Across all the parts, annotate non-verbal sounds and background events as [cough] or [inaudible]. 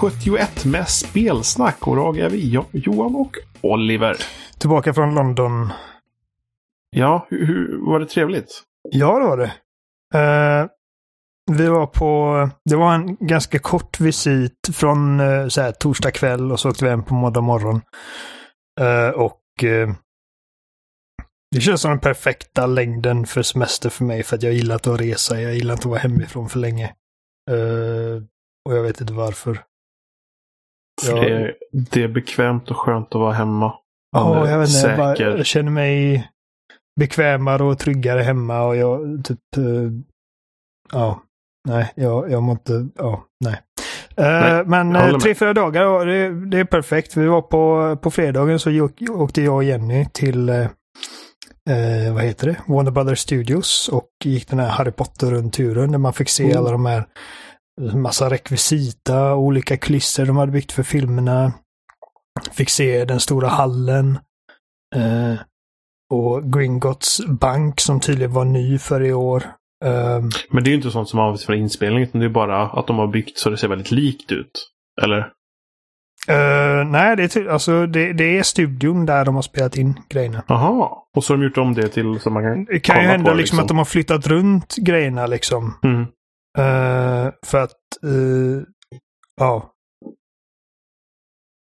271 med spelsnack och idag är vi Johan och Oliver. Tillbaka från London. Ja, hur, hur var det trevligt? Ja, det var det. Uh, vi var på, det var en ganska kort visit från uh, så här, torsdag kväll och så åkte vi hem på måndag morgon. Uh, och det känns som den perfekta längden för semester för mig för att jag gillar att resa. Jag gillar inte att vara hemifrån för länge. Uh, och jag vet inte varför. Jag... Det, är, det, är, bekvämt och skönt att vara hemma. Ja, jag vet inte. Jag, bara, jag, känner mig bekvämare och tryggare hemma och jag typ... Uh, ja, nej, jag, jag måste... Ja, nej. Uh, nej men tre, fyra dagar, det, det, är perfekt. Vi var på, på fredagen så åkte jag och Jenny till eh, vad heter det, Warner Brothers Studios och gick den här Harry Potter-rundturen där man fick se mm. alla de här massa rekvisita, olika kulisser de hade byggt för filmerna. Fick se den stora hallen. Eh, och Gringotts bank som tydligen var ny för i år. Um, Men det är ju inte sånt som används för inspelning, utan det är bara att de har byggt så det ser väldigt likt ut. Eller? Uh, nej, det är, alltså, det, det, är studion där de har spelat in grejerna. Jaha, och så har de gjort om det till så man kan Det kan ju hända på, liksom, liksom, att de har flyttat runt grejerna liksom. Mm. Uh, för att, uh, ja.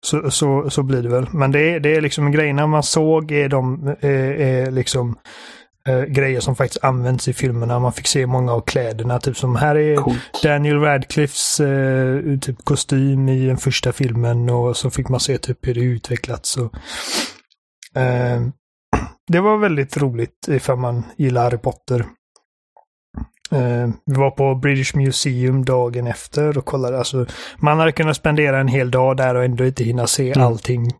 Så, så, så blir det väl. Men det är, det är liksom grejerna man såg är de, är, är liksom eh, grejer som faktiskt används i filmerna. Man fick se många av kläderna. Typ som här är Coolt. Daniel Radcliffes eh, typ kostym i den första filmen och så fick man se typ hur det utvecklats. Och, eh, [clears throat] det var väldigt roligt ifall man gillar Harry Potter. Uh, vi var på British Museum dagen efter och kollade. Alltså, man hade kunnat spendera en hel dag där och ändå inte hinna se mm. allting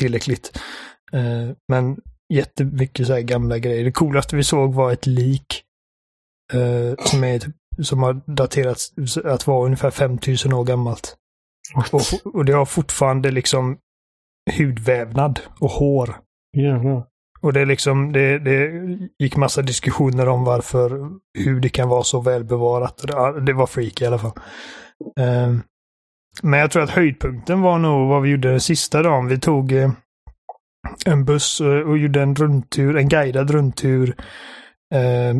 tillräckligt. Uh, men jättemycket så här gamla grejer. Det coolaste vi såg var ett lik eh, som, är, typ, som har daterats att vara ungefär 5000 år gammalt. Och, och, det har fortfarande liksom hudvävnad och hår. Jävlar. Och det liksom, det, det gick massa diskussioner om varför, hur det kan vara så välbevarat. Det, det var freak i alla fall. Um, men jag tror att höjdpunkten var nog vad vi gjorde den sista dagen. Vi tog, eh, en buss och gjorde en rundtur, en guidad rundtur eh,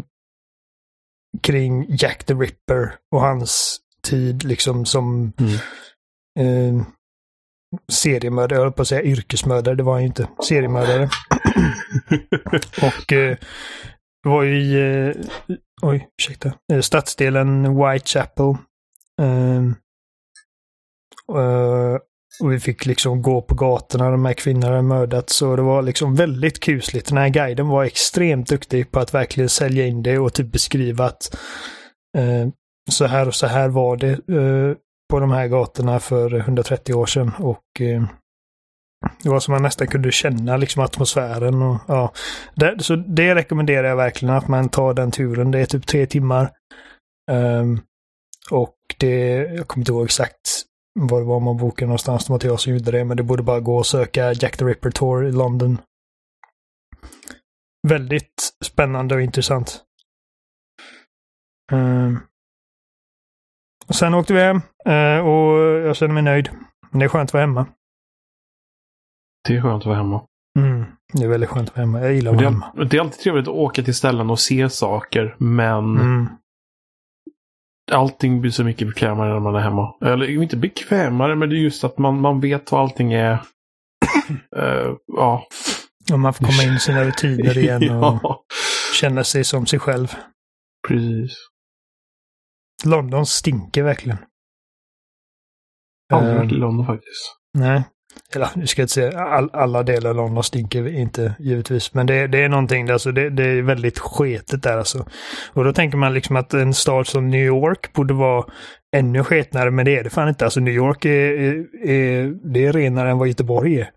kring Jack the Ripper och hans tid liksom som mm. eh, seriemördare, jag höll på att säga yrkesmördare, det var han ju inte. Seriemördare. [laughs] och eh, det var ju i, eh, oj, ursäkta, eh, stadsdelen Whitechapel. Eh, uh, och vi fick liksom gå på gatorna, de här kvinnorna hade mördats. Så det var liksom väldigt kusligt. Den här guiden var extremt duktig på att verkligen sälja in det och typ beskriva att eh, så här och så här var det eh, på de här gatorna för 130 år sedan. Och eh, det var som man nästan kunde känna liksom atmosfären. Och, ja. det, så det rekommenderar jag verkligen att man tar den turen. Det är typ tre timmar. Um, och det, jag kommer inte ihåg exakt var det var man bokade någonstans. Det var inte jag som gjorde det, men det borde bara gå och söka Jack the Ripper Tour i London. Väldigt spännande och intressant. Um, sen åkte vi hem uh, och jag känner mig nöjd. Men det är skönt att vara hemma. Det är skönt att vara hemma. Mm, det är väldigt skönt att vara hemma. Jag gillar att vara hemma. Det är alltid trevligt att åka till ställen och se saker, men mm allting blir så mycket bekvämare när man är hemma. Eller inte bekvämare, men det är just att man, man vet vad allting är. uh, [clears throat] ja. Och man får komma in i sina rutiner [laughs] igen och ja. känna sig som sig själv. Precis. London stinker verkligen. Aldrig varit i London faktiskt. Nej. Eller nu ska jag inte säga all, alla delar av London stinker inte givetvis. Men det, det är någonting där, alltså det, det, är väldigt sketet där alltså. Och då tänker man liksom att en stad som New York borde vara ännu sketnare, men det är det fan inte. Alltså New York är, är, är, det är renare än vad Göteborg är.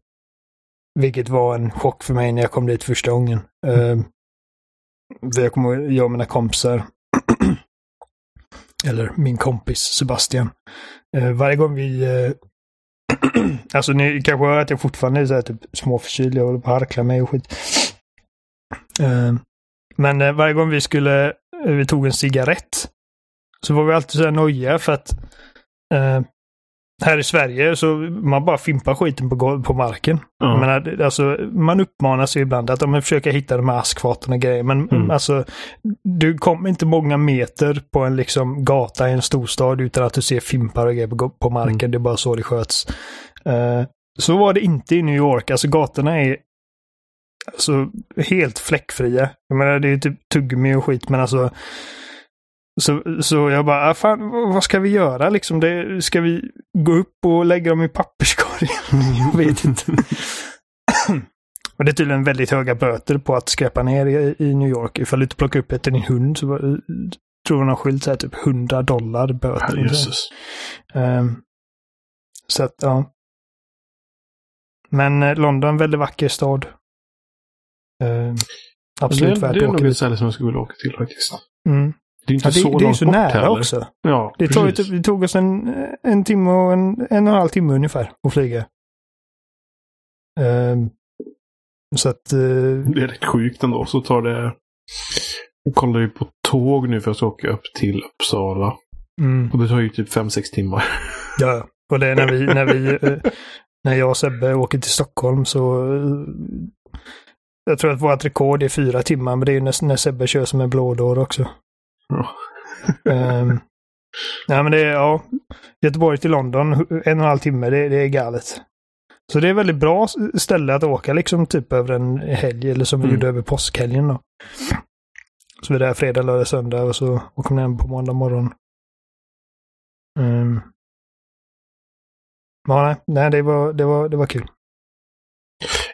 Vilket var en chock för mig när jag kom dit första gången. Mm. Uh, jag kommer jag och mina kompisar, eller min kompis Sebastian, Eh, varje gång vi Eh, [clears throat] alltså ni kanske hör att jag fortfarande är så här, typ småförkyld. Jag håller på att harkla mig och skit. Eh, men eh, varje gång vi skulle, eh, vi tog en cigarett. Så var vi alltid så här nojiga för att eh, här i Sverige så man bara fimpar skiten på, på marken. Mm. Menar, alltså, man uppmanas ju ibland att man försöker hitta de här askfaten och grejer. Men mm. alltså, du kommer inte många meter på en liksom, gata i en storstad utan att du ser fimpar och grejer på, på marken. Mm. Det är bara så det sköts. Uh, så var det inte i New York. Alltså gatorna är alltså, helt fläckfria. Jag menar, det är typ tuggummi och skit, men alltså så, så jag bara, ah, fan, vad ska vi göra liksom? Det, ska vi gå upp och lägga dem i papperskorgen? [laughs] jag vet inte. och det är tydligen väldigt höga böter på att skräpa ner i, i New York. Ifall du inte plockar upp ett i din hund så tror hon har skilt så här typ 100 dollar böter. Ja, um, så att, ja. Men eh, London, väldigt vacker stad. Uh, absolut värt att åka Det är nog ett ställe som jag skulle vilja åka till faktiskt. Mm. Det är inte ja, det, så det är så nära heller. också. Ja, det, tog, det tog oss en, en timme och en, en och en halv timme ungefär att flyga. Um, så att... Uh, det är rätt sjukt ändå. Så tar det... Jag kollar ju på tåg nu för att åka upp till Uppsala. Mm. Och det tar ju typ 5-6 timmar. [laughs] Ja, och det är när vi, när vi, uh, när jag och Sebbe åker till Stockholm så uh, jag tror att vårt rekord är fyra timmar, men det är ju när, när Sebbe kör som en blådår också. Um, nej men det är, ja. Göteborg till London, en och en halv timme, det, det är galet. Så det är väldigt bra ställe att åka liksom typ över en helg eller som vi mm. gjorde över påskhelgen då. Så vi är där fredag, lördag, söndag och så åker man hem på måndag morgon. Um. Ja, nej, nej det, var, det, var, det var kul.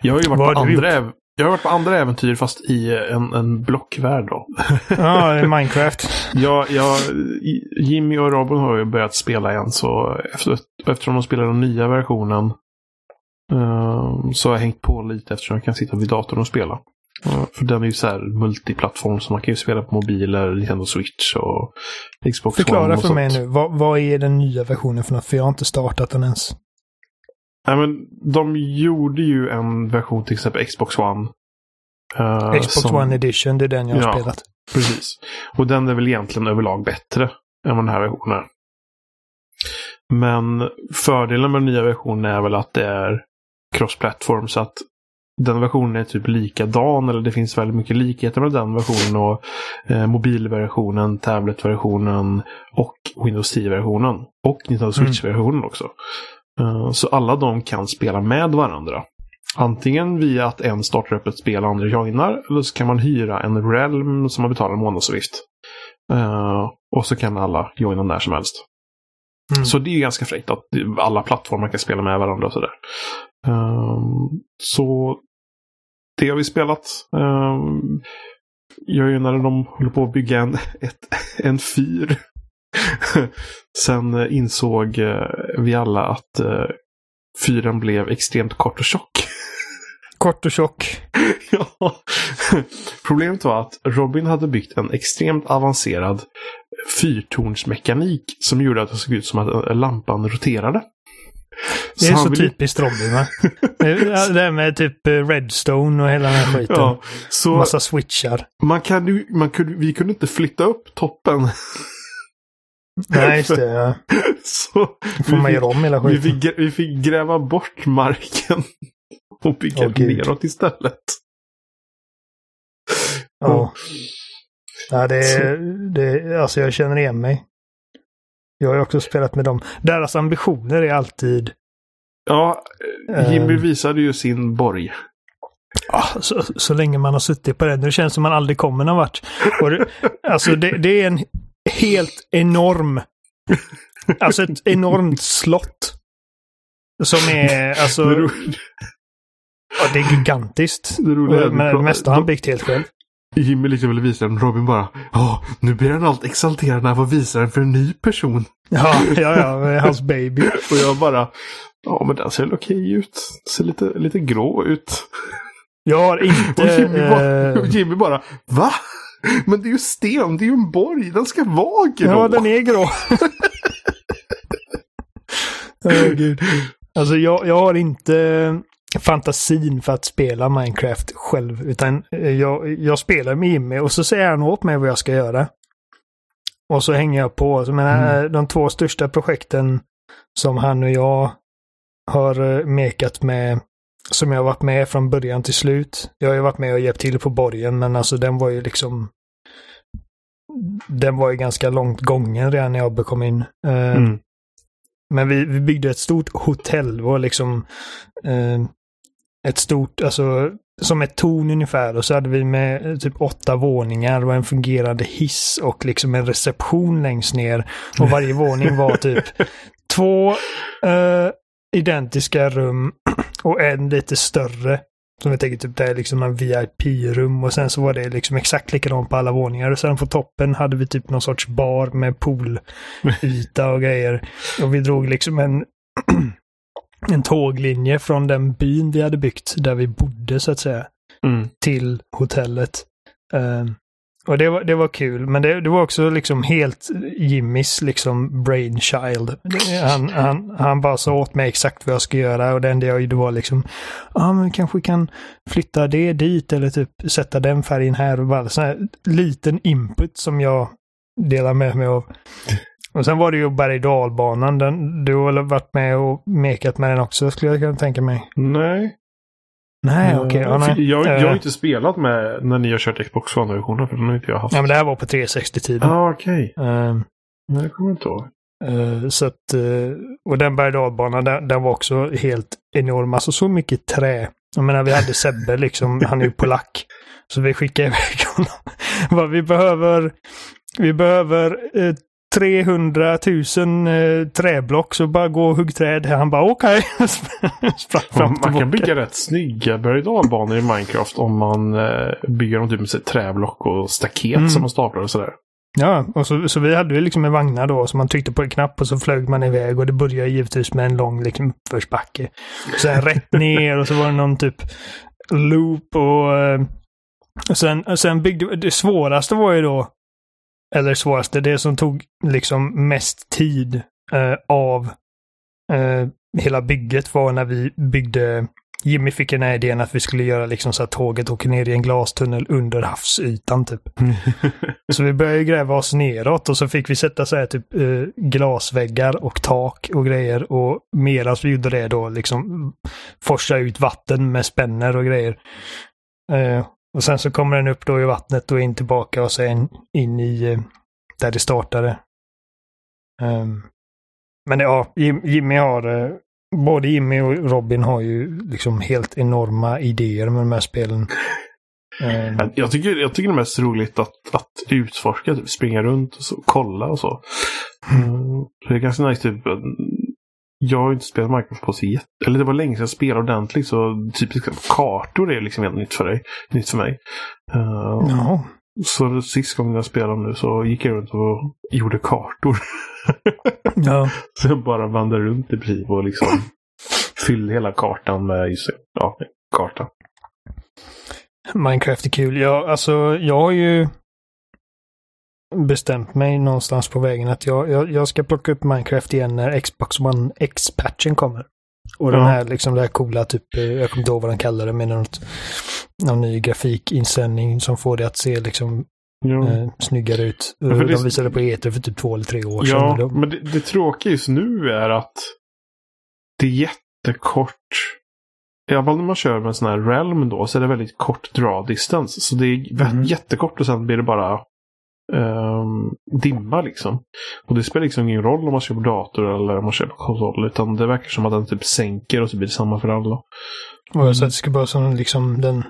Jag har ju varit på andra, jag har varit på andra äventyr fast i en, en blockvärld då. Ja, i [laughs] Minecraft. ja, jag, Jimmy och Robin har ju börjat spela igen så efter, eftersom de spelar den nya versionen um, så har jag hängt på lite eftersom jag kan sitta vid datorn och spela. Uh, för den är ju så här multiplattform så man kan ju spela på mobiler, Nintendo Switch och Xbox Förklara One och för sånt. mig nu, vad, vad är den nya versionen för något? För jag har inte startat den ens. Nej, men de gjorde ju en version till exempel Xbox One. Uh, Xbox som... One Edition, det är den jag har ja, spelat. Precis. Och den är väl egentligen överlag bättre än vad den här versionen är. Men fördelen med den nya versionen är väl att det är cross-platform så att den versionen är typ likadan eller det finns väldigt mycket likheter med den versionen och eh, mobilversionen, tabletversionen och Windows 10-versionen. Och Nintendo Switch-versionen mm. också. Eh, så alla de kan spela med varandra. Antingen via att en startar upp ett spel och andra joinar. Eller så kan man hyra en realm som man betalar månadsavgift. Uh, och så kan alla joina när som helst. Mm. Så det är ganska fräckt att alla plattformar kan spela med varandra och sådär. Um, så det har vi spelat. Jag när de håller på att bygga en, [laughs] ett, en fyr [laughs] Sen eh, insåg eh, vi alla att eh, fyren blev extremt kort och tjock. [laughs] Kort och tjock. [laughs] ja. Problemet var att Robin hade byggt en extremt avancerad fyrtornsmekanik som gjorde att det såg ut som att lampan roterade. Det är så, så vill... typiskt Robin va? det här med typ Redstone och hela den här skiten. Ja, så Massa switchar. Man kan, man kunde, vi kunde inte flytta upp toppen [laughs] Nej, just det. Ja. [laughs] Så får man göra om hela skiten. Vi fick, vi fick gräva bort marken [laughs] och bygga oh, neråt istället. Ja. Ja, det, är, det, alltså jag känner igen mig. Jag har också spelat med dem. Deras ambitioner är alltid... Ja, Jimmy uh, visade ju sin borg. så, så länge man har suttit på den. Det känns som man aldrig kommer någon vart. Det, alltså det, det är en helt enorm. Alltså ett enormt slott. Som är alltså... Det ja, det är gigantiskt. Det men det mesta han byggt helt själv. Jimmy liksom ville visa den. Robin bara Ja, nu blir han allt exalterad när han får visa den för en ny person. Ja, ja, ja. Hans baby. Och jag bara Ja, men den ser okej ut. Ser lite, lite grå ut. Jag har inte... Och Jimmy, bara, och Jimmy bara Va? Men det är ju sten, det är ju en borg, den ska vara grå. Ja, den är grå. [laughs] oh, Gud. Alltså jag, jag har inte fantasin för att spela Minecraft själv. Utan jag, jag spelar med Jimmy och så säger han åt mig vad jag ska göra. Och så hänger jag på. Så menar, mm. De två största projekten som han och jag har mekat med som jag har varit med från början till slut. Jag har ju varit med och hjälpt till på borgen, men alltså den var ju liksom den var ju ganska långt gången redan när jag kom in. Mm. Men vi, vi byggde ett stort hotell. Det var liksom eh, ett stort, alltså som ett torn ungefär. Och så hade vi med eh, typ åtta våningar och en fungerande hiss och liksom en reception längst ner. Och varje våning var typ [laughs] två eh, identiska rum och en lite större. Som jag tänker typ det är liksom en VIP-rum och sen så var det liksom exakt likadant på alla våningar. Och sen på toppen hade vi typ någon sorts bar med poolyta och grejer. Och vi drog liksom en, [clears throat] en tåglinje från den byn vi hade byggt där vi bodde så att säga. Mm. Till hotellet. Um, och det var, det var kul, men det, det var också liksom helt Jimmys liksom brainchild. Han, han, han bara sa åt mig exakt vad jag ska göra och det enda jag gjorde var liksom, ja ah, men kanske kan flytta det dit eller typ sätta den färgen här och bara sån här liten input som jag delar med mig av. Och sen var det ju berg dalbanan. du har väl varit med och mekat med den också skulle jag kunna tänka mig? Nej. Nej, okej. Okay. Ja, jag, jag har uh, inte spelat med när ni har kört Xbox One-versionen för den har inte jag haft. Ja, men det här var på 360-tiden. Ja, ah, okej. Okay. Uh, ehm. Nej, det kommer jag inte ihåg. Uh, så att, uh, och den berg den, den, var också helt enorm. Alltså så mycket trä. Jag menar, vi hade Sebbe liksom, han är ju polack. Så vi skickade iväg honom. [laughs] vi behöver, vi behöver uh, 300 000 eh, träblock så bara gå och hugg träd. Han bara okej. [laughs] Okay. man kan bygga rätt snygga berg banor i Minecraft om man eh, bygger dem typ med träblock och staket mm. som man staplar och sådär. Ja, och så, så vi hade ju liksom en vagnar då som man tryckte på en knapp och så flög man iväg och det började givetvis med en lång liksom, uppförsbacke. Sen rätt [laughs] ner och så var det någon typ loop och, eh, och sen, och sen byggde det svåraste var ju då eller svåraste, det som tog liksom mest tid eh, av eh, hela bygget var när vi byggde Jimmy fick den här idén att vi skulle göra liksom så att tåget åker ner i en glastunnel under havsytan typ. [laughs] så vi började gräva oss neråt och så fick vi sätta så här typ eh, glasväggar och tak och grejer och medan vi gjorde det då liksom forsa ut vatten med spänner och grejer. Eh, och sen så kommer den upp då i vattnet och in tillbaka och sen in i eh, där det startade. Um, men ja, Jimmy har, uh, både Jimmy och Robin har ju liksom helt enorma idéer med de här spelen. Um, jag, tycker, jag tycker det är mest roligt att, att utforska, typ, springa runt och så, kolla och så. Mm. det är ganska nice, typ, jag har inte spelat Minecraft på så jätte... Eller det var länge sedan jag spelade ordentligt så typiska kartor är liksom helt nytt för dig. Nytt för mig. Uh, ja. Så sist gången jag spelade nu så gick jag runt och gjorde kartor. [laughs] ja. [laughs] Så jag bara vandrade runt i princip och liksom [laughs] fyllde hela kartan med just, ja, kartan. Minecraft är kul. Ja, alltså jag har ju bestämt mig någonstans på vägen att jag, jag, jag ska plocka upp Minecraft igen när Xbox One X-patchen kommer. Och ja. den här liksom det här coola typ, eh, jag kommer inte ihåg vad den kallar det, men något, någon ny grafikinställning som får det att se liksom ja. eh, snyggare ut. Ja, De det... visade på E3 för typ två eller tre år sedan. Ja, men det, det tråkiga just nu är att det är jättekort i alla fall när man kör med en sån här realm då så är det väldigt kort draw distance. Så det är mm. jättekort och sen blir det bara dimma liksom. Och det spelar liksom ingen roll om man kör på dator eller om man kör på konsol. Utan det verkar som att den typ sänker och så blir det samma för alla. Och så att det ska vara som liksom den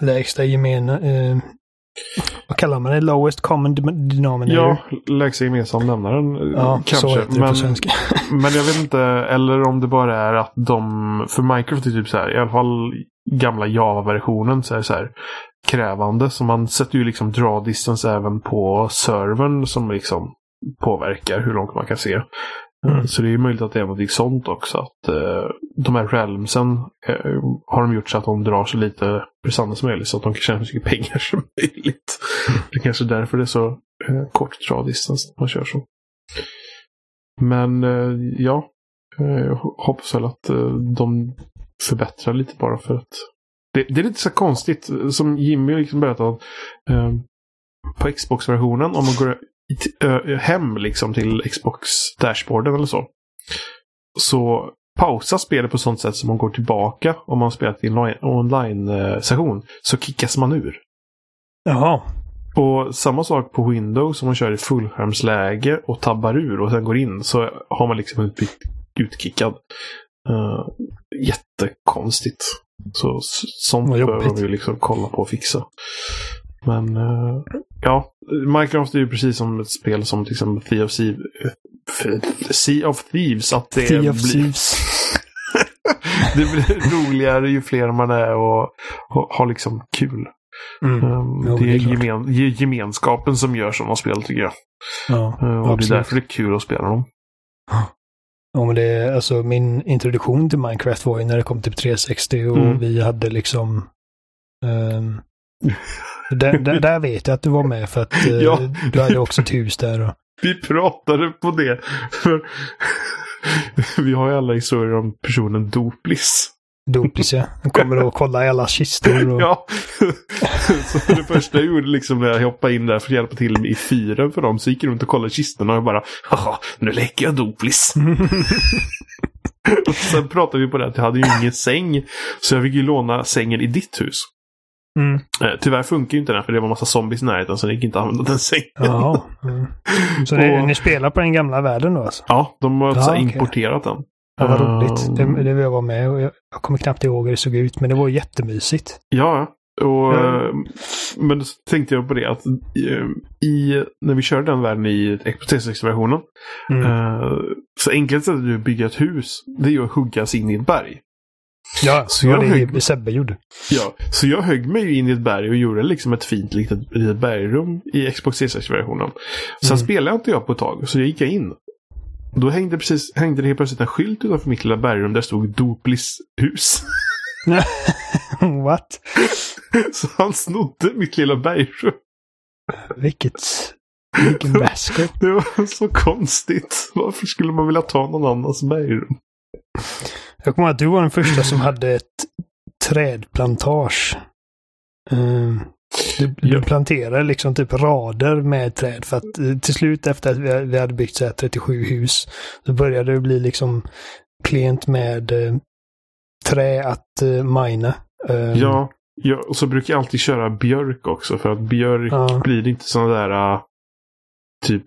lägsta gemena... Eh, vad kallar man det? Lowest common denominator? Ja, lägsta gemensam nämnaren. Ja, kanske. Så heter det men, på svenska. [laughs] men jag vet inte, eller om det bara är att de, för Minecraft är typ så här, i alla fall gamla Java-versionen så är det så här krävande. Så man sätter ju liksom draw distance även på servern som liksom påverkar hur långt man kan se. Mm. Så det är möjligt att det är något sånt också. Att uh, de här realmsen uh, har de gjort så att de drar så lite prestanda som möjligt. Så att de kan tjäna så mycket pengar [laughs] som möjligt. Mm. Det är kanske därför det är så uh, kort draw distance man kör så. Men ja, jag hoppas väl att de förbättrar lite bara för att det, det, är lite så konstigt, som Jimmy liksom berättade. Eh, på Xbox-versionen, om man går hem liksom till Xbox-dashboarden eller så. så pausas spelet på sånt sätt som man går tillbaka om man spelat i en online-session. Så kickas man ur. Jaha. Och samma sak på Windows om man kör i fullskärmsläge och tabbar ur och sen går in så har man liksom blivit utkickad. Uh, jättekonstigt. Så sånt bör man ju liksom kolla på och fixa. Men uh, ja, Minecraft är ju precis som ett spel som till exempel Sea of Thieves. Sea of Thieves. Att det sea of blir... Thieves. [laughs] det blir roligare ju fler man är och, har liksom kul. Mm. Um, jo, det är, det är gemen, gemenskapen som gör sådana spel tycker jag. Ja, uh, och absolut. det är därför det är kul att spela dem. Men det alltså min introduktion till Minecraft var ju när det kom till 360 och mm. vi hade liksom um, där, där, där, vet jag att du var med för att uh, [laughs] ja. du hade också ett hus där. Och... Vi pratade på det. För [laughs] vi har ju alla historier om personen Doplis. Dopis ja. Han kommer och kollar i alla kistor. Och... ja. [laughs] så det första jag gjorde liksom när jag hoppade in där för att hjälpa till i fyren för dem så gick jag runt och kollade kistorna och bara Haha, nu leker jag Doplis. och [laughs] sen pratade vi på det att jag hade ju ingen säng. Så jag fick ju låna sängen i ditt hus. Mm. Eh, tyvärr funkar ju inte den för det var massa zombies i närheten så det gick inte att använda den sängen. Jaha. Mm. Så det, [laughs] ni spelar på den gamla världen då alltså? Ja, de har ja, importerat den. Ja, vad roligt. Det, det vill jag vara med och jag, jag kommer knappt ihåg hur det såg ut, men det var jättemysigt. Ja, och, mm. men då tänkte jag på det att eh, i, när vi körde den världen i Xbox 360-versionen. Mm. Uh, så enkelt sättet att bygga ett hus, det är ju att hugga sig in i ett berg. Ja, så jag det högg, Sebbe gjorde. Ja, så jag högg mig in i ett berg och gjorde liksom ett fint litet, litet bergrum i Xbox 360-versionen. Sen mm. spelade inte jag på ett tag, så jag gick in. Då hängde, precis, hängde det helt plötsligt en skylt utanför mitt lilla bergrum där det stod Doplis hus. [laughs] What? Så han snodde mitt lilla bergrum. Vilket... Vilken maskot. Det var så konstigt. Varför skulle man vilja ta någon annans bergrum? Jag kommer ihåg att du var den första som hade ett trädplantage. Um, du, planterade liksom typ rader med träd för att eh, till slut efter att vi hade byggt så här 37 hus så började det bli liksom klent med eh, trä att uh, mina. Um, ja, ja, och så brukar jag alltid köra björk också för att björk ja. blir inte sådana där uh, typ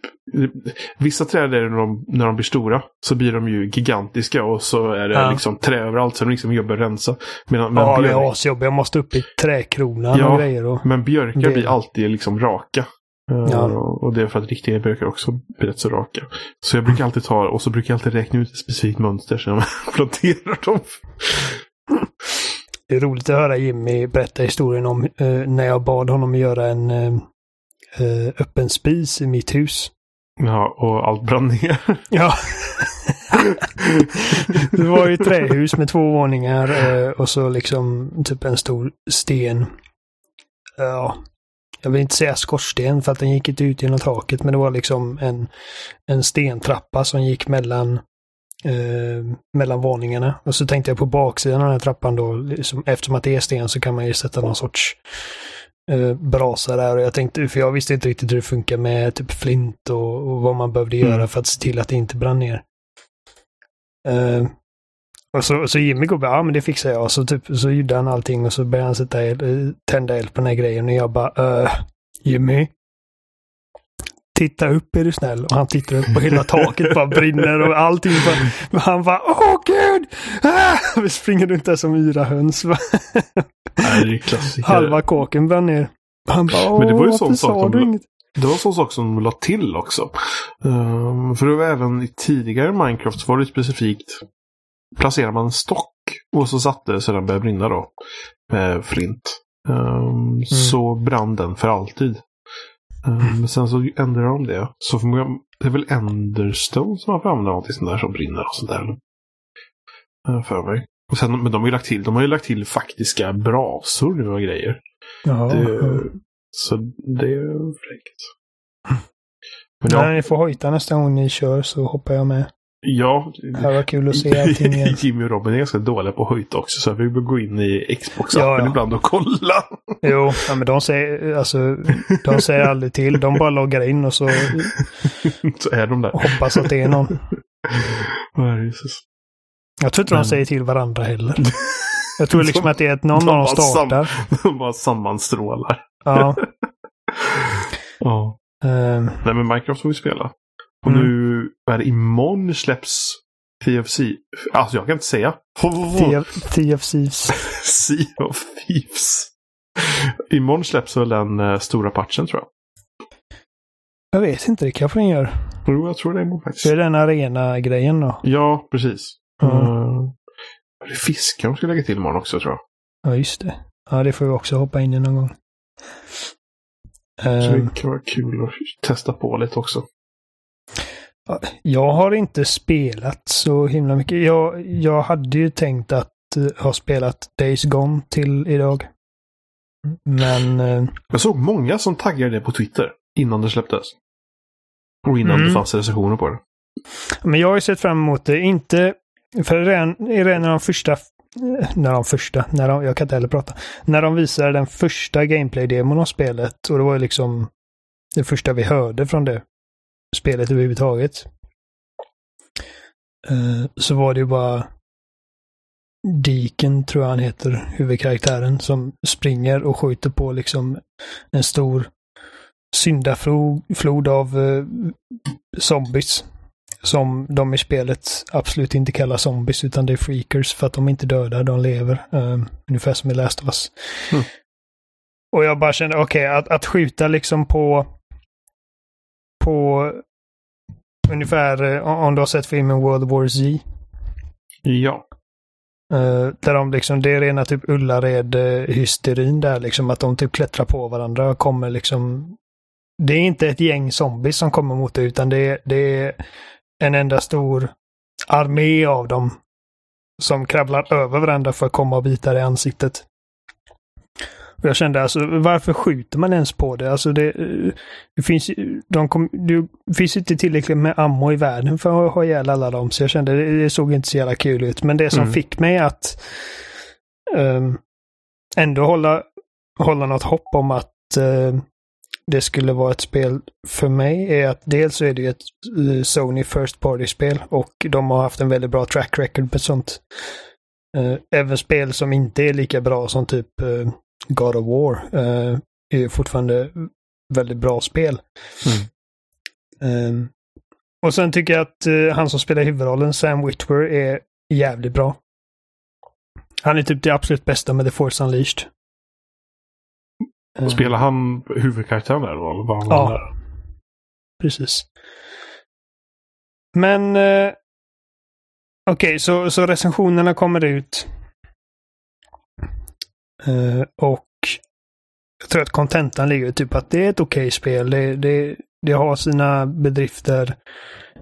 Vissa träd är det när de, när de blir stora så blir de ju gigantiska och så är det ja. liksom trä överallt så de liksom jobbar att rensa. Medan, ja, björk... det är asjobbigt. Jag måste upp i träkronan ja, och grejer. Och... Men björkar det... blir alltid liksom raka. Ja. Och det är för att riktiga björkar också blir rätt så raka. Så jag brukar alltid ta och så brukar jag alltid räkna ut ett specifikt mönster så jag [laughs] planterar dem. Det är roligt att höra Jimmy berätta historien om eh, när jag bad honom göra en eh, eh, öppen spis i mitt hus. Ja, och allt brann ner. [laughs] ja. [laughs] det var ju ett trähus med två våningar eh, och så liksom typ en stor sten. Ja, jag vill inte säga skorsten för att den gick inte ut genom taket, men det var liksom en, en stentrappa som gick mellan, eh, mellan våningarna. Och så tänkte jag på baksidan av den här trappan då, liksom, eftersom att det är sten så kan man ju sätta någon sorts eh, brasa där och jag tänkte, för jag visste inte riktigt hur det funkar med typ flint och, och vad man behövde mm. göra för att se till att det inte brann ner. Eh, och så, så Jimmy går bara, ja men det fixar jag. Så, typ, så gjorde han allting och så började han sätta el, eh, tända eld på den här grejen och jag bara, äh, Jimmy, titta upp är du snäll. Och han tittar upp och hela [laughs] taket bara brinner och allting bara, han bara, åh gud! Ah! Vi springer runt där som yra höns. Nej, Halva kåken brann ner. Han bara, Men det var ju sån sak de, inget? Det var en sån sak som de la till också. Um, för det var även i tidigare Minecraft så var det specifikt placerar man en stock och så satte det så den började brinna då. Med flint. Um, mm. Så brann den för alltid. Um, men sen så ändrade de det. Så förmodligen, det är väl Enderstone som har använda någonting sånt där som brinner och sånt där. Uh, för mig. Och sen, men de har ju lagt till, de har ju lagt till faktiska brasor nu och grejer. Ja, det, Så det är fräckt. Men ja. När ni får hojta nästa gång ni kör så hoppar jag med. Ja. Det var kul att se allting igen. [laughs] Jimmy och Robin är ganska dåliga på höjt också så vi bör gå in i Xbox-appen ja, ja. ibland och kolla. [laughs] Jo, ja, men de säger, alltså, de säger aldrig till. De bara loggar in och så, [laughs] så är de där. hoppas att det är någon. Jesus. Jag tror inte Men... de säger till varandra heller. Jag tror [laughs] liksom att det är att någon av dem startar. Sam, de bara sammanstrålar. Ja. [laughs] ja. Um, Nej men Minecraft får vi spela. Och mm. nu, är det imorgon släpps TFC. Alltså jag kan inte säga. TFCs. [laughs] Sea of Thieves. Imorgon släpps väl den uh, stora patchen tror jag. Jag vet inte, det kanske den gör. Jo, jag tror det är nog faktiskt. Det är den arena-grejen då? Ja, precis. Mm. Det är fiskar de ska lägga till imorgon också tror jag. Ja, just det. Ja, det får vi också hoppa in i någon gång. Så det ehm. kan vara kul att testa på lite också. Jag har inte spelat så himla mycket. Jag, jag hade ju tänkt att uh, ha spelat Days Gone till idag. Men... Uh, jag såg många som taggade det på Twitter innan det släpptes. Och innan mm. det fanns recensioner på det. Men jag har ju sett fram emot det. Inte... För redan, redan när de första... När de första... När de, jag kan inte heller prata. När de visade den första gameplay-demon av spelet. Och det var ju liksom det första vi hörde från det spelet överhuvudtaget. Uh, så var det ju bara Diken, tror jag han heter, huvudkaraktären, som springer och skjuter på liksom en stor syndaflod av uh, zombies. Som de i spelet absolut inte kallar zombies, utan det är freakers för att de inte dödar, de lever. Uh, ungefär som i Last of Us. Mm. Och jag bara kände, okej, okay, att, att skjuta liksom på på ungefär, eh, om du har sett filmen World War Z. Ja. Uh, där de liksom, det är rena typ Ullared-hysterin där liksom, att de typ klättrar på varandra och kommer liksom... Det är inte ett gäng zombies som kommer mot dig, utan det är, det är en enda stor armé av dem som kravlar över varandra för att komma och bita dig i ansiktet. Jag kände alltså, varför skjuter man ens på det? Alltså det, det finns, de kom, det finns inte tillräckligt med ammo i världen för att ha ihjäl alla dem. Så jag kände, det, det såg inte så jävla kul ut. Men det som mm. fick mig att um, ändå hålla, hålla något hopp om att uh, det skulle vara ett spel för mig är att dels så är det ju ett uh, Sony First Party-spel och de har haft en väldigt bra track record på sånt. Uh, även spel som inte är lika bra som typ uh, God of War är fortfarande väldigt bra spel. Mm. Um, och sen tycker jag att han som spelar huvudrollen, Sam Witwer, är jävligt bra. Han är typ det absolut bästa med The Force Unleashed. Och spelar han huvudkaraktären där då? Eller vad ja, där? precis. Men uh, Okej, okay, så, så recensionerna kommer ut. Uh, och jag tror att kontentan ligger typ att det är ett okej okay spel. Det, det, det har sina bedrifter.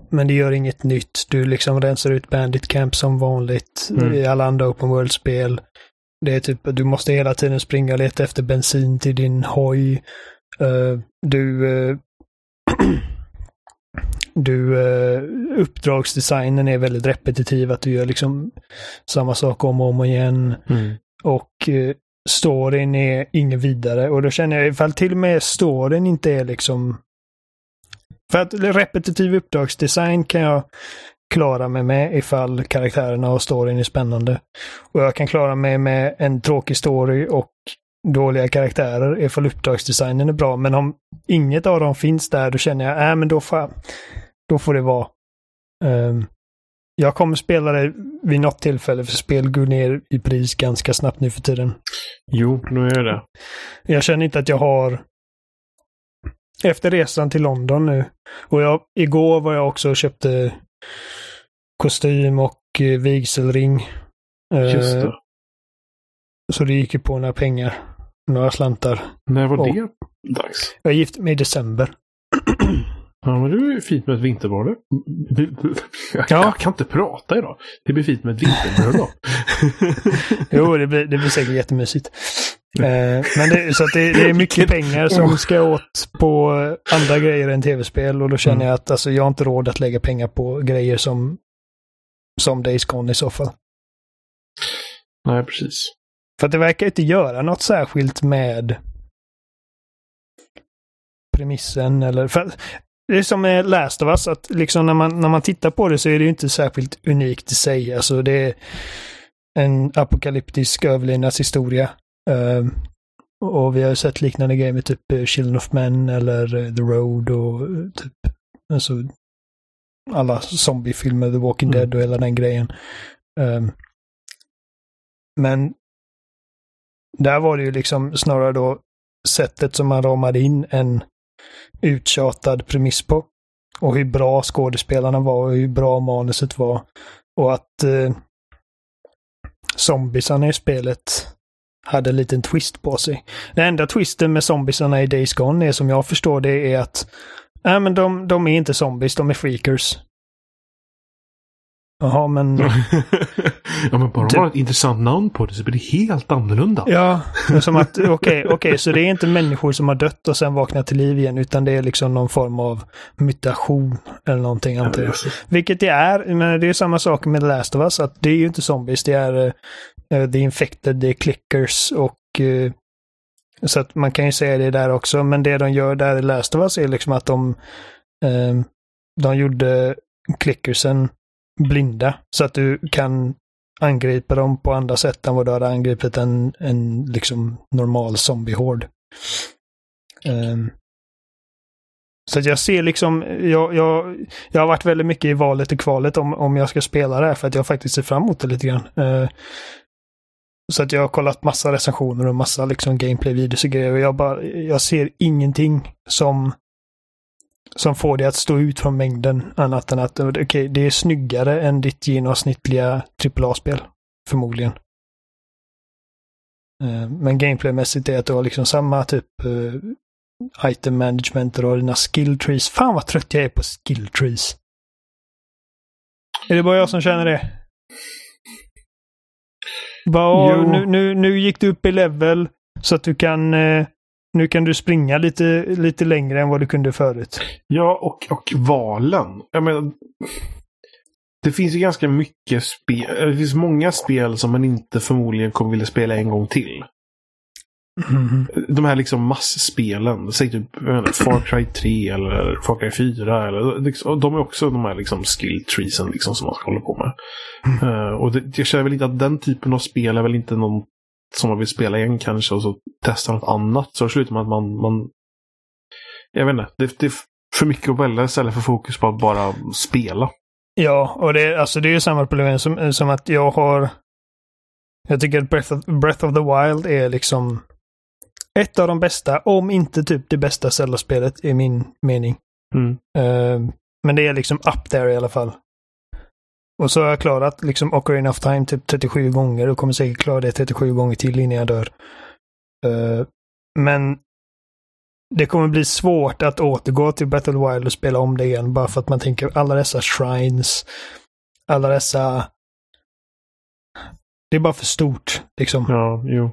Men det gör inget nytt. Du liksom rensar ut Bandit Camp som vanligt mm. i alla andra Open World-spel. Det är typ du måste hela tiden springa och leta efter bensin till din hoj. Uh, du uh, [clears throat] du, uh, uppdragsdesignen är väldigt repetitiv, att du gör liksom samma sak om och om igen. Mm. Och uh, storyn är ingen vidare. Och då känner jag ifall till och med storyn inte är liksom... För att repetitiv uppdragsdesign kan jag klara mig med ifall karaktärerna och storyn är spännande. Och jag kan klara mig med en tråkig story och dåliga karaktärer ifall uppdragsdesignen är bra. Men om inget av dem finns där, då känner jag, äh, men då får, då får det vara. Um, jag kommer spela det vid något tillfälle, för spel går ner i pris ganska snabbt nu för tiden. Jo, nu är det. Jag känner inte att jag har... Efter resan till London nu. Och jag, igår var jag också och köpte kostym och eh, vigselring. Just det. Eh, så det gick ju på några pengar. Några slantar. När var och det dags? Jag gifte mig i december. [clears throat] Ja, men det är fint med ett vinterbröllop. Jag, ja. jag kan inte prata idag. Det blir fint med ett vinterbröllop. [laughs] jo, det blir, det blir säkert jättemysigt. Eh, men det, så det, det, är mycket pengar som ska åt på andra grejer än tv-spel och då känner mm. jag att alltså, jag har inte råd att lägga pengar på grejer som, som Days Gone i så fall. Nej, precis. För att det verkar inte göra något särskilt med premissen eller... För det är som med Last of Us, att liksom när man, när man tittar på det så är det ju inte särskilt unikt i sig. Alltså det är en apokalyptisk överlevnadshistoria. Uh, och vi har sett liknande grejer med typ eh, Children of Men eller The Road och uh, typ alltså alla zombiefilmer, The Walking mm. Dead och hela den grejen. Um, men där var det ju liksom snarare då sättet som man ramade in en uttjatad premiss på. Och hur bra skådespelarna var och hur bra manuset var. Och att eh, zombiesarna i spelet hade en liten twist på sig. Den enda twisten med zombiesarna i Days Gone är som jag förstår det är att Nej, men de, de är inte zombies, de är freakers. Jaha, men... [laughs] ja, men bara de har ett intressant namn på det så blir det helt annorlunda. Ja, som att okej, okay, okay, så det är inte människor som har dött och sen vaknat till liv igen, utan det är liksom någon form av mutation eller någonting antar jag. Vilket det är, men det är samma sak med The Last of Us, att det är ju inte zombies, det är uh, The Infected, det är clickers och uh, så att man kan ju säga det där också, men det de gör där i Last of Us är liksom att de, eh, de gjorde klickersen blinda. Så att du kan angripa dem på andra sätt än vad du hade angripit en, en liksom normal zombiehord. Um, ehm, så att jag ser liksom, jag, jag, jag har varit väldigt mycket i valet och kvalet om, om jag ska spela det här för att jag faktiskt ser fram emot det lite grann. Uh, så att jag har kollat massa recensioner och massa liksom gameplay-videos och grejer och jag bara, jag ser ingenting som som får det att stå ut från mängden annat än att okay, det är snyggare än ditt genomsnittliga AAA-spel. Förmodligen. Eh, men gameplaymässigt är att du har liksom samma typ uh, item management och dina skill trees. Fan vad trött jag är på skill trees. Är det bara jag som känner det? Bara, nu, nu, nu gick du upp i level så att du kan uh, nu kan du springa lite, lite längre än vad du kunde förut. Ja, och, och valen. Jag menar, det finns ju ganska mycket spel. Det finns många spel som man inte förmodligen kommer vilja spela en gång till. Mm. De här liksom massspelen. Säg typ Far Cry 3 eller Far Cry 4. Eller, liksom, de är också de här liksom skill treesen liksom som man ska hålla på med. Mm. Uh, och det, jag känner väl inte att den typen av spel är väl inte någon som man vill spela igen kanske och så testa något annat. Så slutar med att man, man jag vet inte, det, det är för mycket att välja istället för fokus på att bara spela. Ja, och det, alltså det är ju samma problem som, som att jag har... Jag tycker att Breath of, Breath of the Wild är liksom ett av de bästa, om inte typ det bästa Zelda-spelet i min mening. Mm. Uh, men det är liksom up there i alla fall. Och så har jag klarat liksom Ocarina of Time typ 37 gånger och kommer säkert klara det 37 gånger till innan jag dör. Uh, men det kommer bli svårt att återgå till Battle Wild och spela om det igen bara för att man tänker alla dessa shrines, alla dessa... Det är bara för stort, liksom. Ja, jo.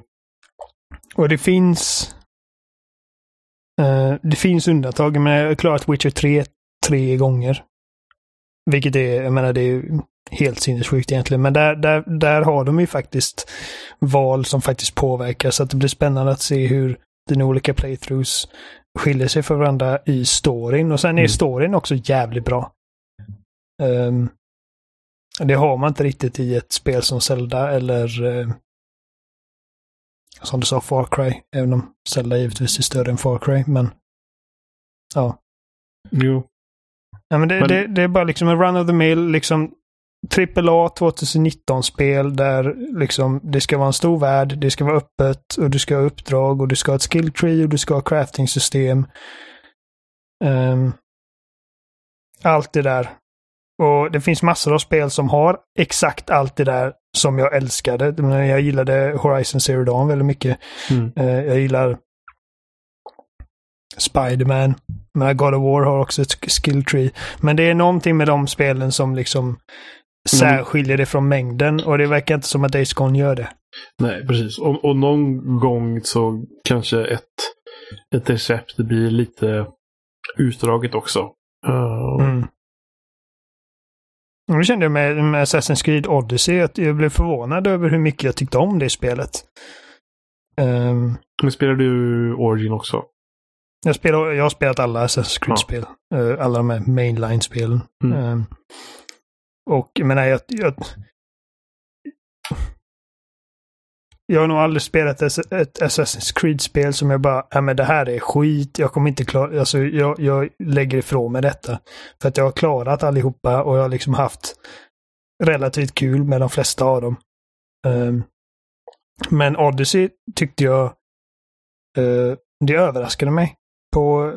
Och det finns... Uh, det finns undantag, men jag har klarat Witcher 3 tre gånger. Vilket är, jag menar det är helt sinnessjukt egentligen. Men där, där, där har de ju faktiskt val som faktiskt påverkar. Så att det blir spännande att se hur dina olika playthroughs skiljer sig från varandra i storyn. Och sen är mm. storyn också jävligt bra. Um, det har man inte riktigt i ett spel som Zelda eller uh, som du sa, Far Cry. Även om Zelda givetvis är större än Far Cry, men ja. Jo. Ja, men det, men... Det, det, är bara liksom en run of the mill, liksom AAA 2019-spel där liksom det ska vara en stor värld, det ska vara öppet och du ska ha uppdrag och du ska ha ett skill tree och du ska ha crafting-system. Um, allt det där. Och det finns massor av spel som har exakt allt det där som jag älskade. Jag gillade Horizon Zero Dawn väldigt mycket. Mm. Uh, jag gillar Spiderman. Men God of War har också ett skill tree. Men det är någonting med de spelen som liksom särskiljer det från mängden och det verkar inte som att Days Gone gör det. Nej, precis. Och, och någon gång så kanske ett, ett recept blir lite utdraget också. Uh... Mm. Nu kände jag med, med Assassin's Creed Odyssey att jag blev förvånad över hur mycket jag tyckte om det spelet. Um... Men spelar du Origin också? Jag, spelar, jag har spelat alla Assassin's Creed-spel. Ja. Uh, alla de här mainline-spelen. Mm. Uh, och jag menar, jag, jag, jag har nog aldrig spelat ett Assassin's Creed-spel som jag bara, ja men det här är skit, jag kommer inte klara, alltså jag, jag lägger ifrån mig detta. För att jag har klarat allihopa och jag har liksom haft relativt kul med de flesta av dem. Um, men Odyssey tyckte jag, uh, det överraskade mig på,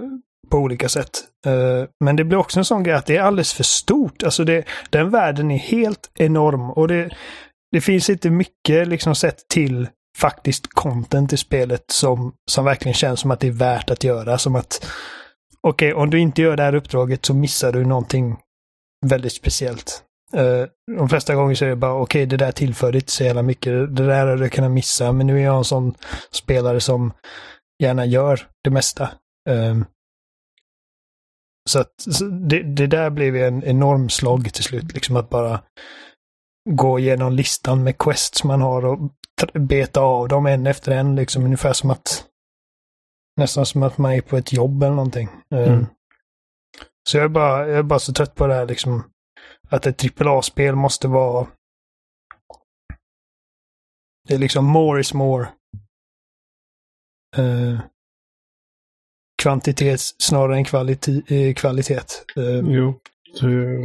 på olika sätt. Uh, men det blir också en sån grej att det är alldeles för stort. Alltså det, den världen är helt enorm och det, det finns inte mycket liksom sett till faktiskt content i spelet som, som verkligen känns som att det är värt att göra. Som att okej, okay, om du inte gör det här uppdraget så missar du någonting väldigt speciellt. Uh, de flesta gånger så är det bara okej, okay, det där tillförde inte så jävla mycket. Det där hade du kunnat missa, men nu är jag en sån spelare som gärna gör det mesta. Um, så att så det, det, där blev en enorm slag till slut, liksom att bara gå igenom listan med quests man har och beta av dem en efter en, liksom ungefär som att nästan som att man är på ett jobb eller någonting. Um, mm. Så jag är, bara, jag är bara så trött på det här liksom att ett AAA-spel måste vara... Det är liksom more is more. Uh, kvantitet snarare än kvalitet. Uh, kvalitet. Uh, jo. Det...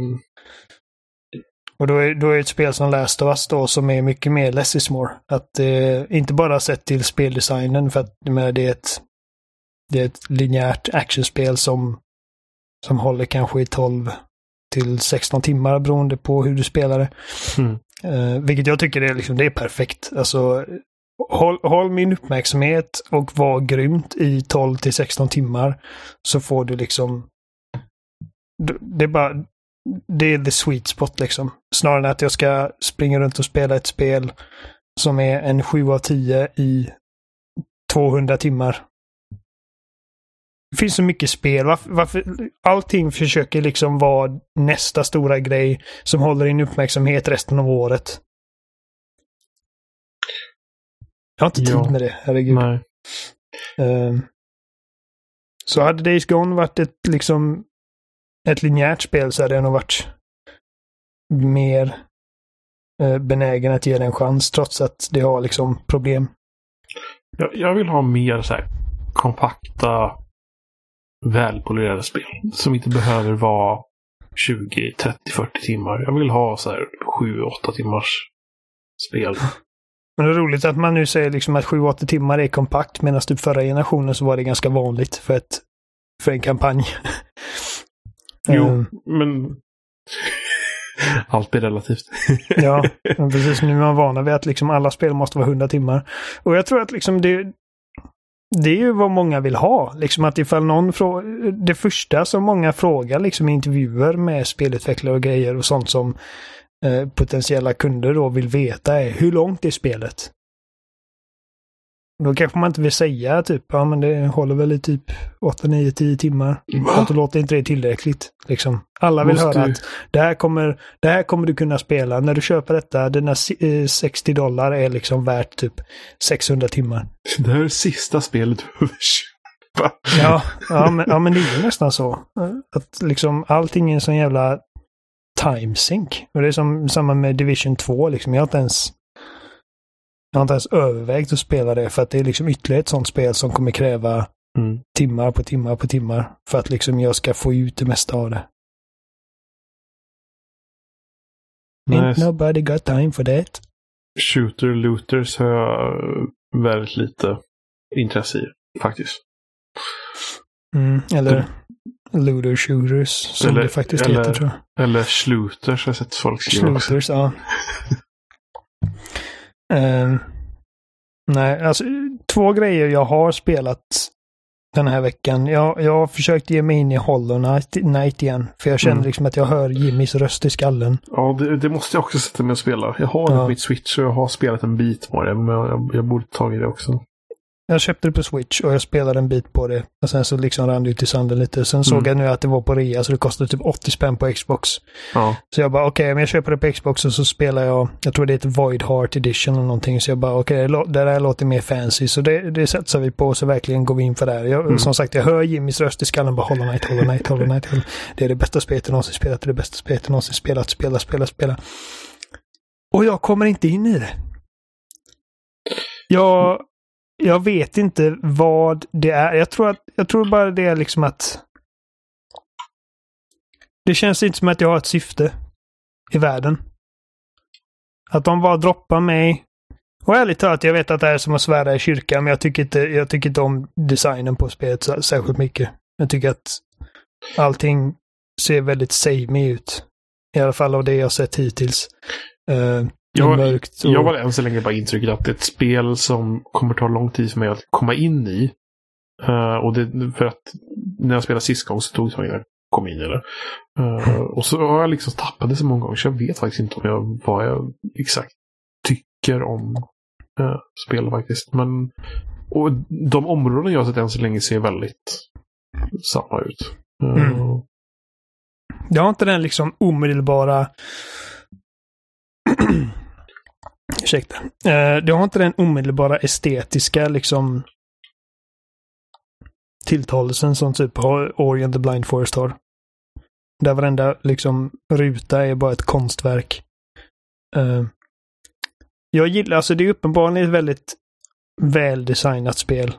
Och då är, då är ett spel som Last of Us då som är mycket mer less is more. Att eh, inte bara sett till speldesignen för att menar, det är ett det är ett linjärt actionspel som som håller kanske i 12 till 16 timmar beroende på hur du spelar det. Mm. Uh, vilket jag tycker är, liksom, det är perfekt. Alltså, håll, håll, min uppmärksamhet och var grymt i 12 till 16 timmar. Så får du liksom... Det är bara... Det är the sweet spot liksom. Snarare än att jag ska springa runt och spela ett spel som är en 7 av 10 i 200 timmar. Det finns så mycket spel. Varför, varför, allting försöker liksom vara nästa stora grej som håller din uppmärksamhet resten av året. Jag har inte tid ja. med det, herregud. Nej. Uh, så hade Days Gone varit ett liksom ett linjärt spel så hade jag nog varit mer uh, benägen att ge det en chans trots att det har liksom problem. Jag, jag vill ha mer så här kompakta välpolerade spel. Som inte behöver vara 20, 30, 40 timmar. Jag vill ha så här 7, 8 timmars spel. Men det är roligt att man nu säger liksom att 7-8 timmar är kompakt medan typ förra generationen så var det ganska vanligt för, ett, för en kampanj. [laughs] jo, um, men allt blir relativt. [laughs] ja, [laughs] precis. Nu är man vana vid att liksom alla spel måste vara 100 timmar. Och jag tror att liksom det, det är ju vad många vill ha. Liksom att ifall någon frågar, det första som många frågar liksom i intervjuer med spelutvecklare och grejer och sånt som eh, potentiella kunder då vill veta är hur långt är spelet? Då kanske man inte vill säga typ, ja men det håller väl i typ 8, 9, 10 timmar. Va? Då låter inte det tillräckligt. Liksom. Alla vill Måste... höra att det här, kommer, det här kommer du kunna spela. När du köper detta, dina 60 dollar är liksom värt typ 600 timmar. [laughs] Det här är sista spelet du behöver köpa. Ja, ja, men, ja, men det är nästan så. Att liksom allting är en sån jävla timesync. Och det är som samma med Division 2 liksom. Jag har inte ens jag har inte ens övervägt att spela det för att det är liksom ytterligare ett sånt spel som kommer kräva mm. timmar på timmar på timmar för att liksom jag ska få ut det mesta av det. Nice. Ain't nobody got time for that. Shooter looters har jag väldigt lite intresse i, faktiskt. Mm, eller looter shooters, som eller, det faktiskt eller, heter tror jag. Eller slooters har jag sett folk skriva Slooters, ja. [laughs] Uh, nej, alltså två grejer jag har spelat den här veckan. Jag, jag har försökt ge mig in i Hollow Knight igen. För jag känner mm. liksom att jag hör Jimmys röst i skallen. Ja, det, det måste jag också sätta mig och spela. Jag har ja. mitt Switch och jag har spelat en bit på det. Men jag, jag borde tagit det också. Jag köpte det på Switch och jag spelade en bit på det. Och sen så liksom rann det ut i sanden lite. Sen såg Mm. jag nu att det var på rea så det kostade typ 80 spänn på Xbox. Ja. Så jag bara okej, men jag köper det på Xbox och så spelar jag, jag tror det heter Void Heart Edition eller någonting. Så jag bara okej, lå- det där låter mer fancy. Så det, det satsar vi på så verkligen går vi in för det här. Jag, Mm. Som sagt, jag hör Jimmys röst i skallen bara Hollow Knight, Hollow Knight, Hollow Knight. Hollow- Det är det bästa spelet jag någonsin spelat, det är det bästa spelet jag någonsin spelat, spela, spela, spela. Och jag kommer inte in i det. Jag, jag vet inte vad det är. Jag tror, att, jag tror bara det är liksom att... Det känns inte som att jag har ett syfte i världen. Att de bara droppar mig. Och ärligt talat, jag vet att det här är som att svära i kyrkan, men jag tycker inte, jag tycker inte om designen på spelet särskilt mycket. Jag tycker att allting ser väldigt samey ut. I alla fall av det jag sett hittills. Uh, jag, mörkt och... jag var än så länge bara intrycket att det är ett spel som kommer ta lång tid för mig att komma in i. Eh, och det, för att när jag spelade sist gång så tog det så länge jag kom in i det. Eh, och så har jag liksom tappat det så många gånger så jag vet faktiskt inte om jag, vad jag exakt tycker om uh, spel faktiskt. Men och de områden jag har sett än så länge ser väldigt samma ut. Eh, Mm. Det har inte den liksom omedelbara... [clears throat] [clears throat] Ursäkta. Eh, det har inte den omedelbara estetiska liksom tilltalelsen som typ Ori and the Blind Forest har. Där varenda liksom ruta är bara ett konstverk. Eh, jag gillar, alltså det är uppenbarligen ett väldigt väldesignat spel.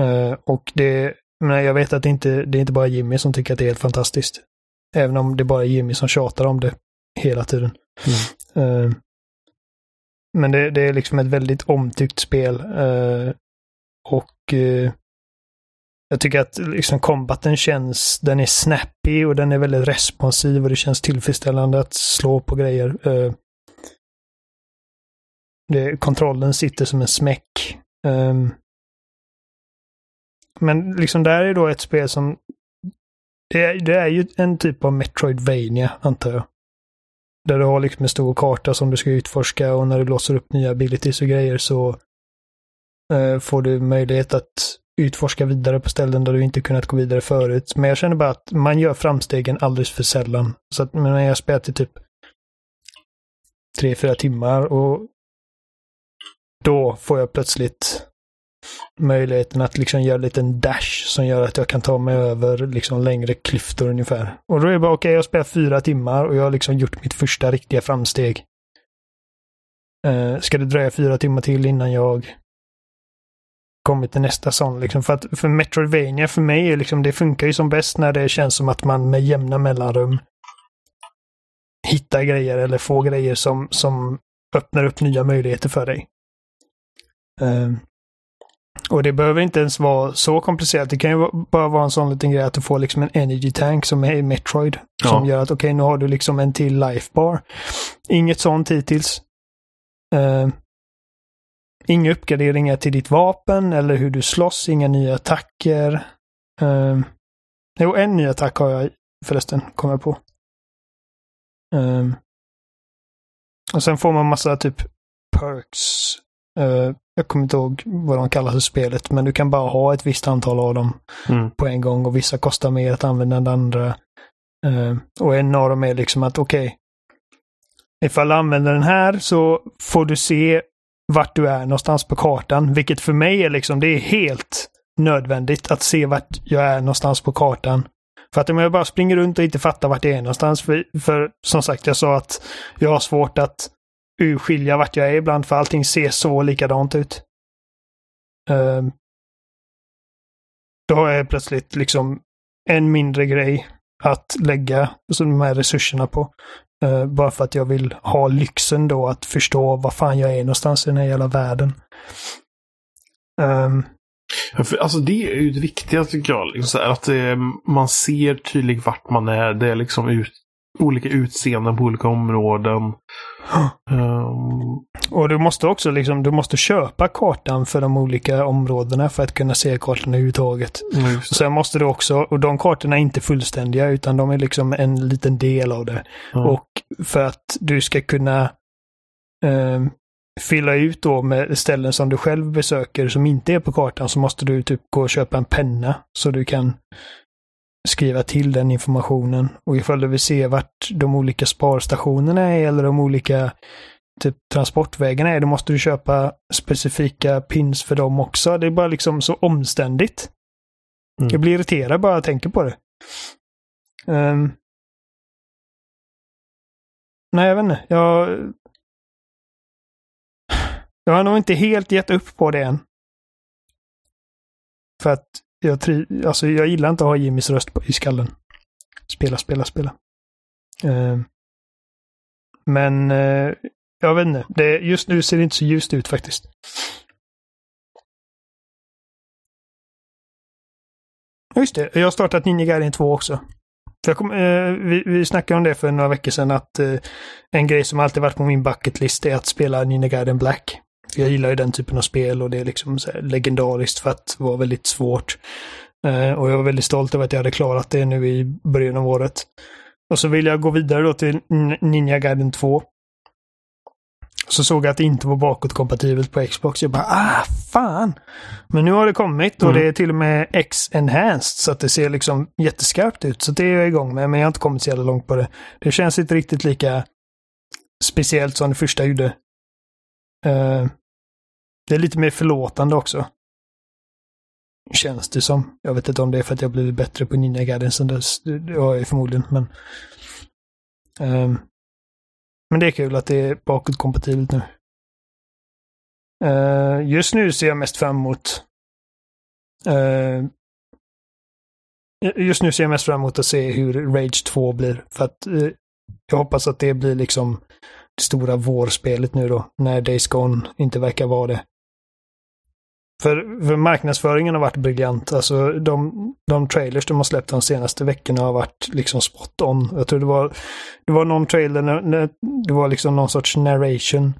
Eh, och det, men jag vet att det inte det är inte bara Jimmy som tycker att det är helt fantastiskt. Även om det bara är Jimmy som tjatar om det hela tiden. Eh, men det, det är liksom ett väldigt omtyckt spel. eh, och eh, jag tycker att liksom kombaten känns, den är snappy och den är väldigt responsiv och det känns tillfredsställande att slå på grejer. Eh. Det, kontrollen sitter som en smäck. Ehm. Men liksom där är då ett spel som det är, det är ju en typ av Metroidvania, antar jag. Där du har liksom en stor karta som du ska utforska och när du låser upp nya abilities och grejer så eh, får du möjlighet att utforska vidare på ställen där du inte kunnat gå vidare förut. Men jag känner bara att man gör framstegen alldeles för sällan. Så att när jag spelat i typ tre, fyra timmar och då får jag plötsligt möjligheten att liksom göra en liten dash som gör att jag kan ta mig över liksom längre klyftor ungefär. Och då är det bara okej, jag har spelat fyra timmar och jag har liksom gjort mitt första riktiga framsteg. Eh, ska det dröja fyra timmar till innan jag kommit till nästa sån liksom? För att för Metroidvania för mig är liksom, det funkar ju som bäst när det känns som att man med jämna mellanrum hittar grejer eller får grejer som, som öppnar upp nya möjligheter för dig. Uh, och det behöver inte ens vara så komplicerat. Det kan ju bara vara en sån liten grej att du får liksom en energy tank som är i Metroid. Ja. Som gör att okej, nu har du liksom en till life bar. Inget sånt hittills. Uh, inga uppgraderingar till ditt vapen eller hur du slåss. Inga nya attacker. Uh, jo, en ny attack har jag förresten, jag på. Um, och sen får man massa typ perks. Eh, jag kommer inte ihåg vad de kallas i spelet, men du kan bara ha ett visst antal av dem Mm. på en gång och vissa kostar mer att använda än andra. Eh, och en av dem är liksom att okej, ifall du använder den här så får du se vart du är någonstans på kartan, vilket för mig är liksom, det är helt nödvändigt att se vart jag är någonstans på kartan. För att om jag bara springer runt och inte fattar vart jag är någonstans, för, för som sagt, jag sa att jag har svårt att urskilja vart jag är ibland, för allting ser så likadant ut. Um, då har jag plötsligt liksom en mindre grej att lägga alltså de här resurserna på. Uh, bara för att jag vill ha lyxen då att förstå var fan jag är någonstans i den här jävla världen. Um, Ja, för, alltså det är ju det viktiga tycker jag. Liksom, så här, att eh, man ser tydligt vart man är. Det är liksom ut, olika utseenden på olika områden. Ehm, och du måste också liksom, du måste köpa kartan för de olika områdena för att kunna se kartan överhuvudtaget. Och sen måste du också, och de kartorna är inte fullständiga utan de är liksom en liten del av det. Ja. Och för att du ska kunna eh, fylla ut då med ställen som du själv besöker som inte är på kartan så måste du typ gå och köpa en penna så du kan skriva till den informationen. Och ifall du vill se vart de olika sparstationerna är eller de olika typ transportvägarna är, då måste du köpa specifika pins för dem också. Det är bara liksom så omständigt. Mm. Jag blir irriterad bara jag tänker på det. Um, nej, jag vet inte. Jag, jag har nog inte helt gett upp på det än. För att jag, tri, alltså jag gillar inte att ha Jimmys röst i skallen. Spela, spela, spela. Uh, men uh, jag vet inte. Det, just nu ser det inte så ljust ut faktiskt. Just det, jag har startat Ninja Gaiden 2 också. Jag kom, eh, vi, vi snackade om det för några veckor sedan att eh, en grej som alltid varit på min bucketlist är att spela Ninja Gaiden Black. Jag gillar ju den typen av spel och det är liksom legendariskt för att vara väldigt svårt. Eh, och jag var väldigt stolt över att jag hade klarat det nu i början av året. Och så vill jag gå vidare då till Ninja Gaiden 2. Så såg jag att det inte var bakåtkompatibelt på Xbox. Jag bara ah, fan! Men nu har det kommit och mm. det är till och med X-enhanced så att det ser liksom jätteskarpt ut. Så det är jag igång med, men jag har inte kommit så jävla långt på det. Det känns inte riktigt lika speciellt som det första gjorde. Uh, det är lite mer förlåtande också. Känns det som. Jag vet inte om det är för att jag blivit bättre på Ninja Gaiden sen dess. Det har jag förmodligen, men... Um, men det är kul att det är bakåtkompatibelt nu. Uh, just nu ser jag mest fram emot uh, Just nu ser jag mest fram emot att se hur Rage 2 blir. För att uh, jag hoppas att det blir liksom det stora vårspelet nu då. När Days Gone inte verkar vara det. För, för marknadsföringen har varit briljant. Alltså de, de trailers de har släppt de senaste veckorna har varit liksom spot on. Jag tror det var, det var någon trailer när, det var liksom någon sorts narration.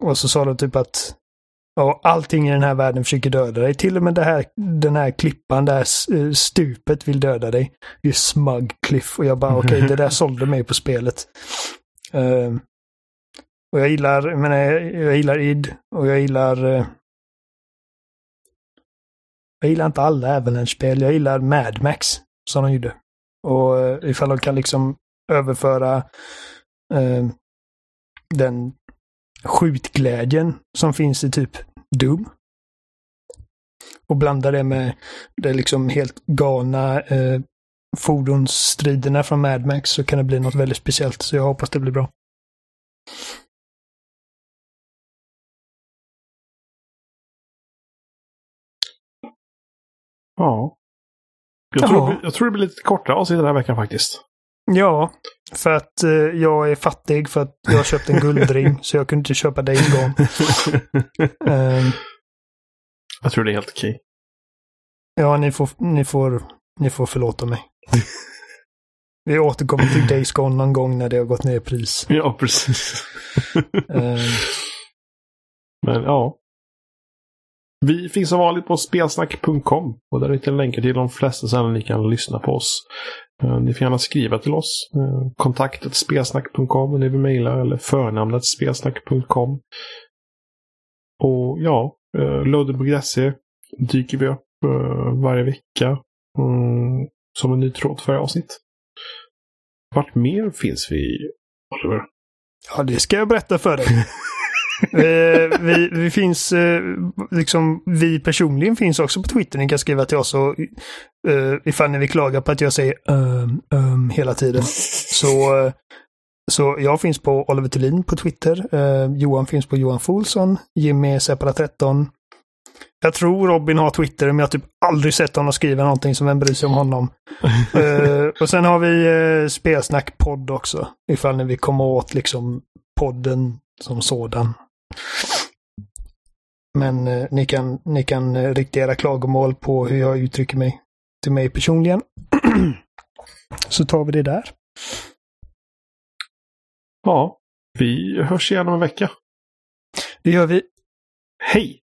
Och så sa de typ att ja, allting i den här världen försöker döda dig. Till och med det här, den här klippan, det här eh, stupet vill döda dig. Det är smug cliff. Och jag bara okej, okay, [laughs] det där sålde mig på spelet. Uh, och jag gillar, jag menar, jag gillar id och jag gillar uh, jag gillar inte alla Avalanche-spel. Jag gillar Mad Max som de gjorde. Och eh, ifall de kan liksom överföra eh, den skjutglädjen som finns i typ Doom. Och blanda det med det liksom helt galna eh, fordonsstriderna från Mad Max så kan det bli något väldigt speciellt. Så jag hoppas det blir bra. Ja. Jag tror, jag tror det blir lite kortare avsnitt den här veckan faktiskt. Ja, för att eh, jag är fattig för att jag har köpt en guldring [laughs] så jag kunde inte köpa dig en gång. um, [laughs] jag tror det är helt okej. Ja, ni får, ni, får, ni får förlåta mig. Vi återkommer till Days Gone någon gång när det har gått ner i pris. Ja, precis. um, Men ja. Vi finns som vanligt på spelsnack.com och där hittar ni länkar till de flesta ställen ni kan lyssna på oss. Eh, ni får gärna skriva till oss. Eh, kontaktet spelsnack.com om ni vill mejla eller förnamnet spelsnack.com. Och ja, eh, loader.se dyker vi upp varje vecka mm, som en ny tråd för avsnitt. Vart mer finns vi, Oliver? Ja, det ska jag berätta för dig. [laughs] [laughs] eh, vi, vi finns, eh, liksom, vi personligen finns också på Twitter. Ni kan skriva till oss och eh, ifall ni vill klaga på att jag säger um, um, hela tiden. [laughs] Så, eh, så jag finns på Oliver Thulin på Twitter. Eh, Johan finns på Johan Folsson. Jimmy är Seppala 13. Jag tror Robin har Twitter, men jag har typ aldrig sett honom skriva någonting som vem bryr sig om honom. uh, [laughs] och sen har vi uh, Spelsnack podd också. Ifall ni vill komma åt liksom podden som sådan. Men eh, ni kan, ni kan eh, rikta era klagomål på hur jag uttrycker mig till mig personligen. [clears throat] Så tar vi det där. Ja, vi hörs igen om en vecka. Det gör vi. Hej!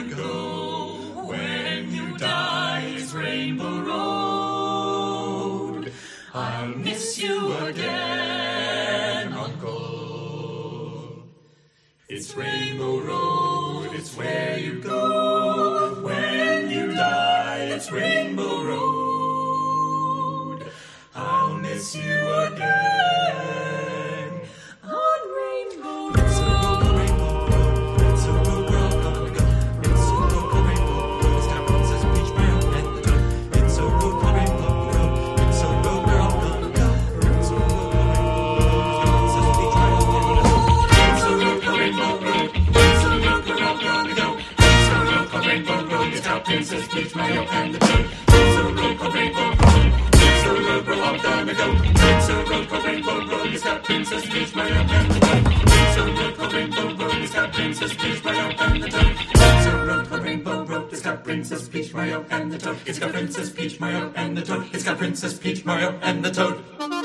You go when you die. It's Rainbow Road. I'll miss you again, And the. It's a road called Rainbow Road. It's a road we're all gonna. It's a road called Rainbow Road. It's got Princess Peach, Mario, and the Toad. It's a road called Rainbow Road. It's got Princess Peach, Mario, and the Toad. It's a Rainbow Road. It's got Princess Peach, Mario, and the Toad. It's got Princess Peach, Mario, and the Toad. It's got Princess Peach, Mario, and the Toad.